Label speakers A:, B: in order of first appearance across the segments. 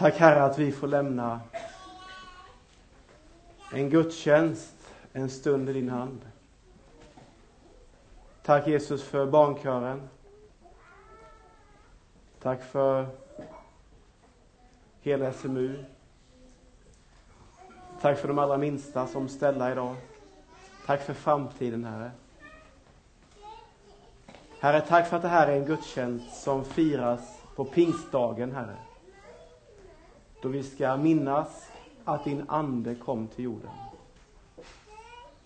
A: Tack Herre att vi får lämna en gudstjänst en stund i din hand. Tack Jesus för barnkören. Tack för hela SMU. Tack för de allra minsta som ställa idag. Tack för framtiden, Herre. Herre, tack för att det här är en gudstjänst som firas på pingstdagen, Herre. Då vi ska minnas att din Ande kom till jorden.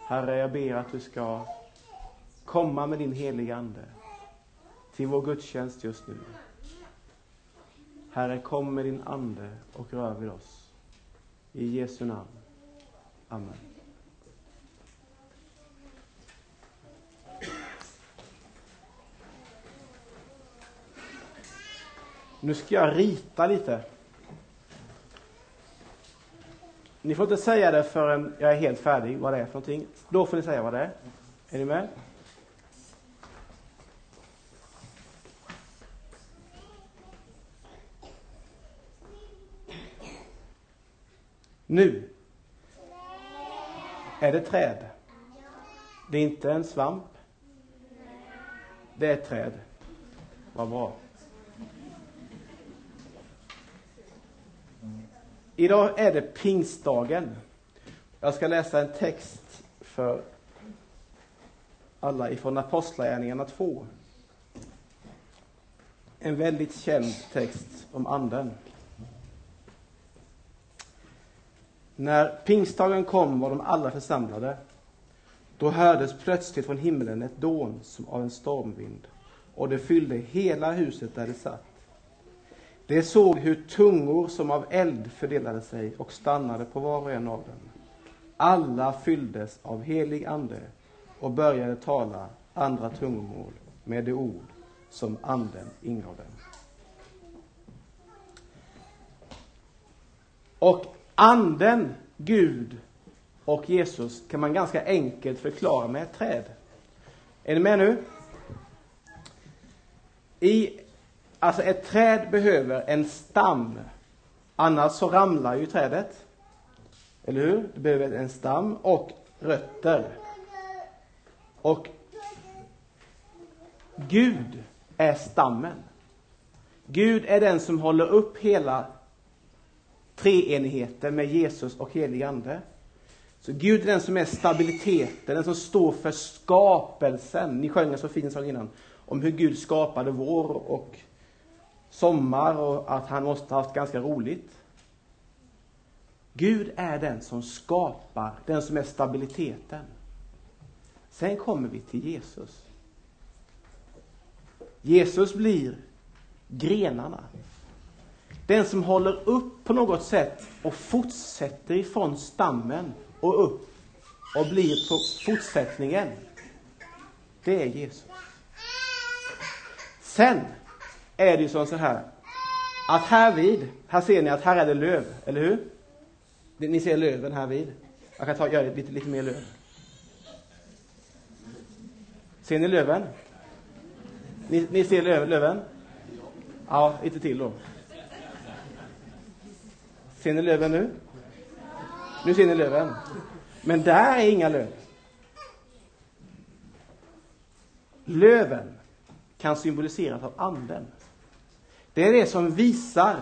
A: Herre, jag ber att du ska komma med din heliga Ande till vår gudstjänst just nu. Herre, kom med din Ande och rör vid oss. I Jesu namn. Amen. Nu ska jag rita lite. Ni får inte säga det förrän jag är helt färdig vad det är för någonting. Då får ni säga vad det är. Är ni med? Nu är det träd. Det är inte en svamp. Det är ett träd. Vad bra. Idag är det pingstdagen. Jag ska läsa en text för alla ifrån Apostlagärningarna 2. En väldigt känd text om Anden. När pingstdagen kom var de alla församlade. Då hördes plötsligt från himlen ett dån som av en stormvind och det fyllde hela huset där det satt. De såg hur tungor som av eld fördelade sig och stannade på var och en av dem. Alla fylldes av helig ande och började tala andra tungomål med de ord som anden ingav dem. Och anden, Gud och Jesus kan man ganska enkelt förklara med ett träd. Är ni med nu? I Alltså ett träd behöver en stam. Annars så ramlar ju trädet. Eller hur? Det behöver en stam och rötter. Och Gud är stammen. Gud är den som håller upp hela treenigheten med Jesus och helig Ande. Så Gud är den som är stabiliteten, den som står för skapelsen. Ni sjöng en så fin sång innan om hur Gud skapade vår och sommar och att han måste ha haft ganska roligt. Gud är den som skapar, den som är stabiliteten. Sen kommer vi till Jesus. Jesus blir grenarna. Den som håller upp på något sätt och fortsätter ifrån stammen och upp och blir på fortsättningen. Det är Jesus. Sen är det ju så här att här vid, här ser ni att här är det löv, eller hur? Ni ser löven här vid. Jag kan ta, göra lite, lite mer löv. Ser ni löven? Ni, ni ser löv, löven? Ja, lite till då. Ser ni löven nu? Nu ser ni löven. Men där är inga löv. Löven kan symboliseras av anden. Det är det som visar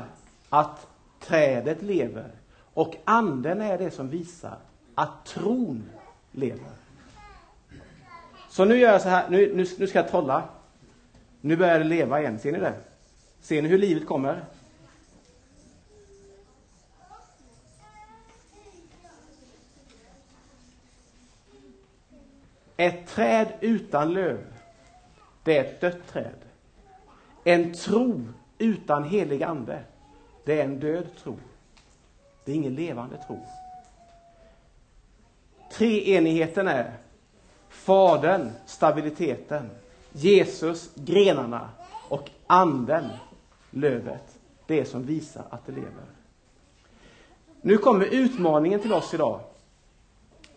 A: att trädet lever. Och anden är det som visar att tron lever. Så nu gör jag så här, nu, nu, nu ska jag trolla. Nu börjar det leva igen, ser ni det? Ser ni hur livet kommer? Ett träd utan löv, det är ett dött träd. En tro utan helig ande, det är en död tro. Det är ingen levande tro. Treenigheten är Fadern, stabiliteten, Jesus, grenarna och anden, lövet, det som visar att det lever. Nu kommer utmaningen till oss idag.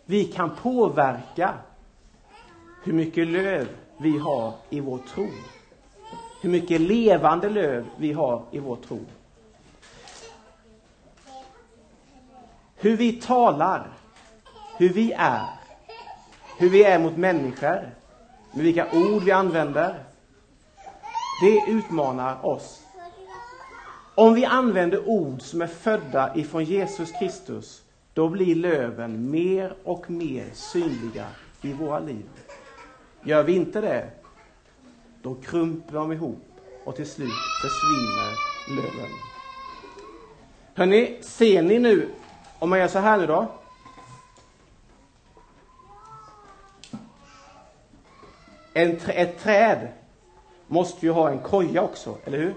A: Vi kan påverka hur mycket löv vi har i vår tro hur mycket levande löv vi har i vår tro. hur vi talar, hur vi är, hur vi är mot människor, med vilka ord vi använder. Det utmanar oss. Om vi använder ord som är födda ifrån Jesus Kristus, då blir löven mer och mer synliga i våra liv. Gör vi inte det, då krymper de ihop och till slut försvinner löven. Hörrni, ser ni nu, om man gör så här nu då. En, ett träd måste ju ha en koja också, eller hur?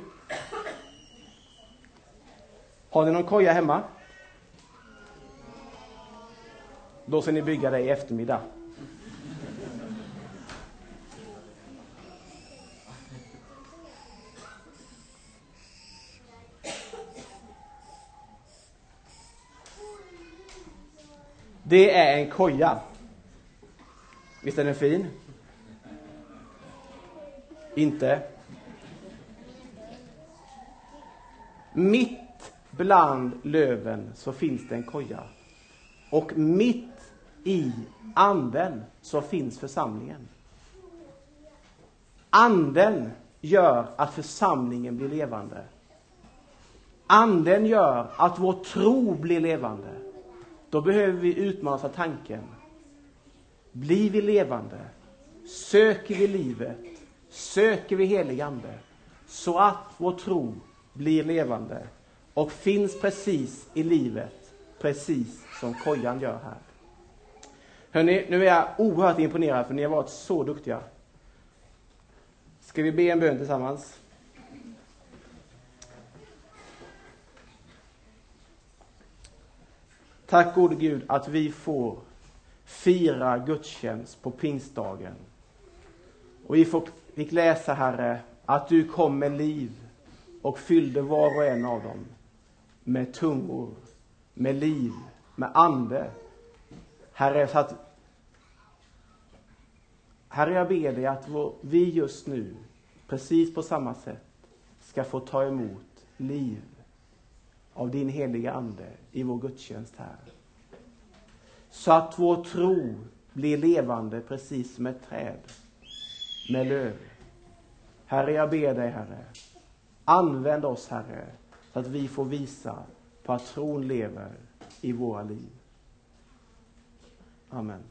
A: Har ni någon koja hemma? Då ska ni bygga det i eftermiddag. Det är en koja. Visst är den fin? Inte? Mitt bland löven så finns det en koja. Och mitt i anden så finns församlingen. Anden gör att församlingen blir levande. Anden gör att vår tro blir levande. Då behöver vi utmanas av tanken. Blir vi levande? Söker vi livet? Söker vi helig ande? Så att vår tro blir levande och finns precis i livet, precis som kojan gör här. Hörrni, nu är jag oerhört imponerad för ni har varit så duktiga. Ska vi be en bön tillsammans? Tack gode Gud att vi får fira gudstjänst på pingstdagen. Och vi fick läsa, Herre, att du kom med liv och fyllde var och en av dem med tungor, med liv, med ande. Herre, så att Herre, jag ber dig att vi just nu, precis på samma sätt, ska få ta emot liv av din heliga Ande i vår gudstjänst här. Så att vår tro blir levande precis som ett träd med löv. Herre, jag ber dig, Herre, använd oss, Herre, så att vi får visa på att tron lever i våra liv. Amen.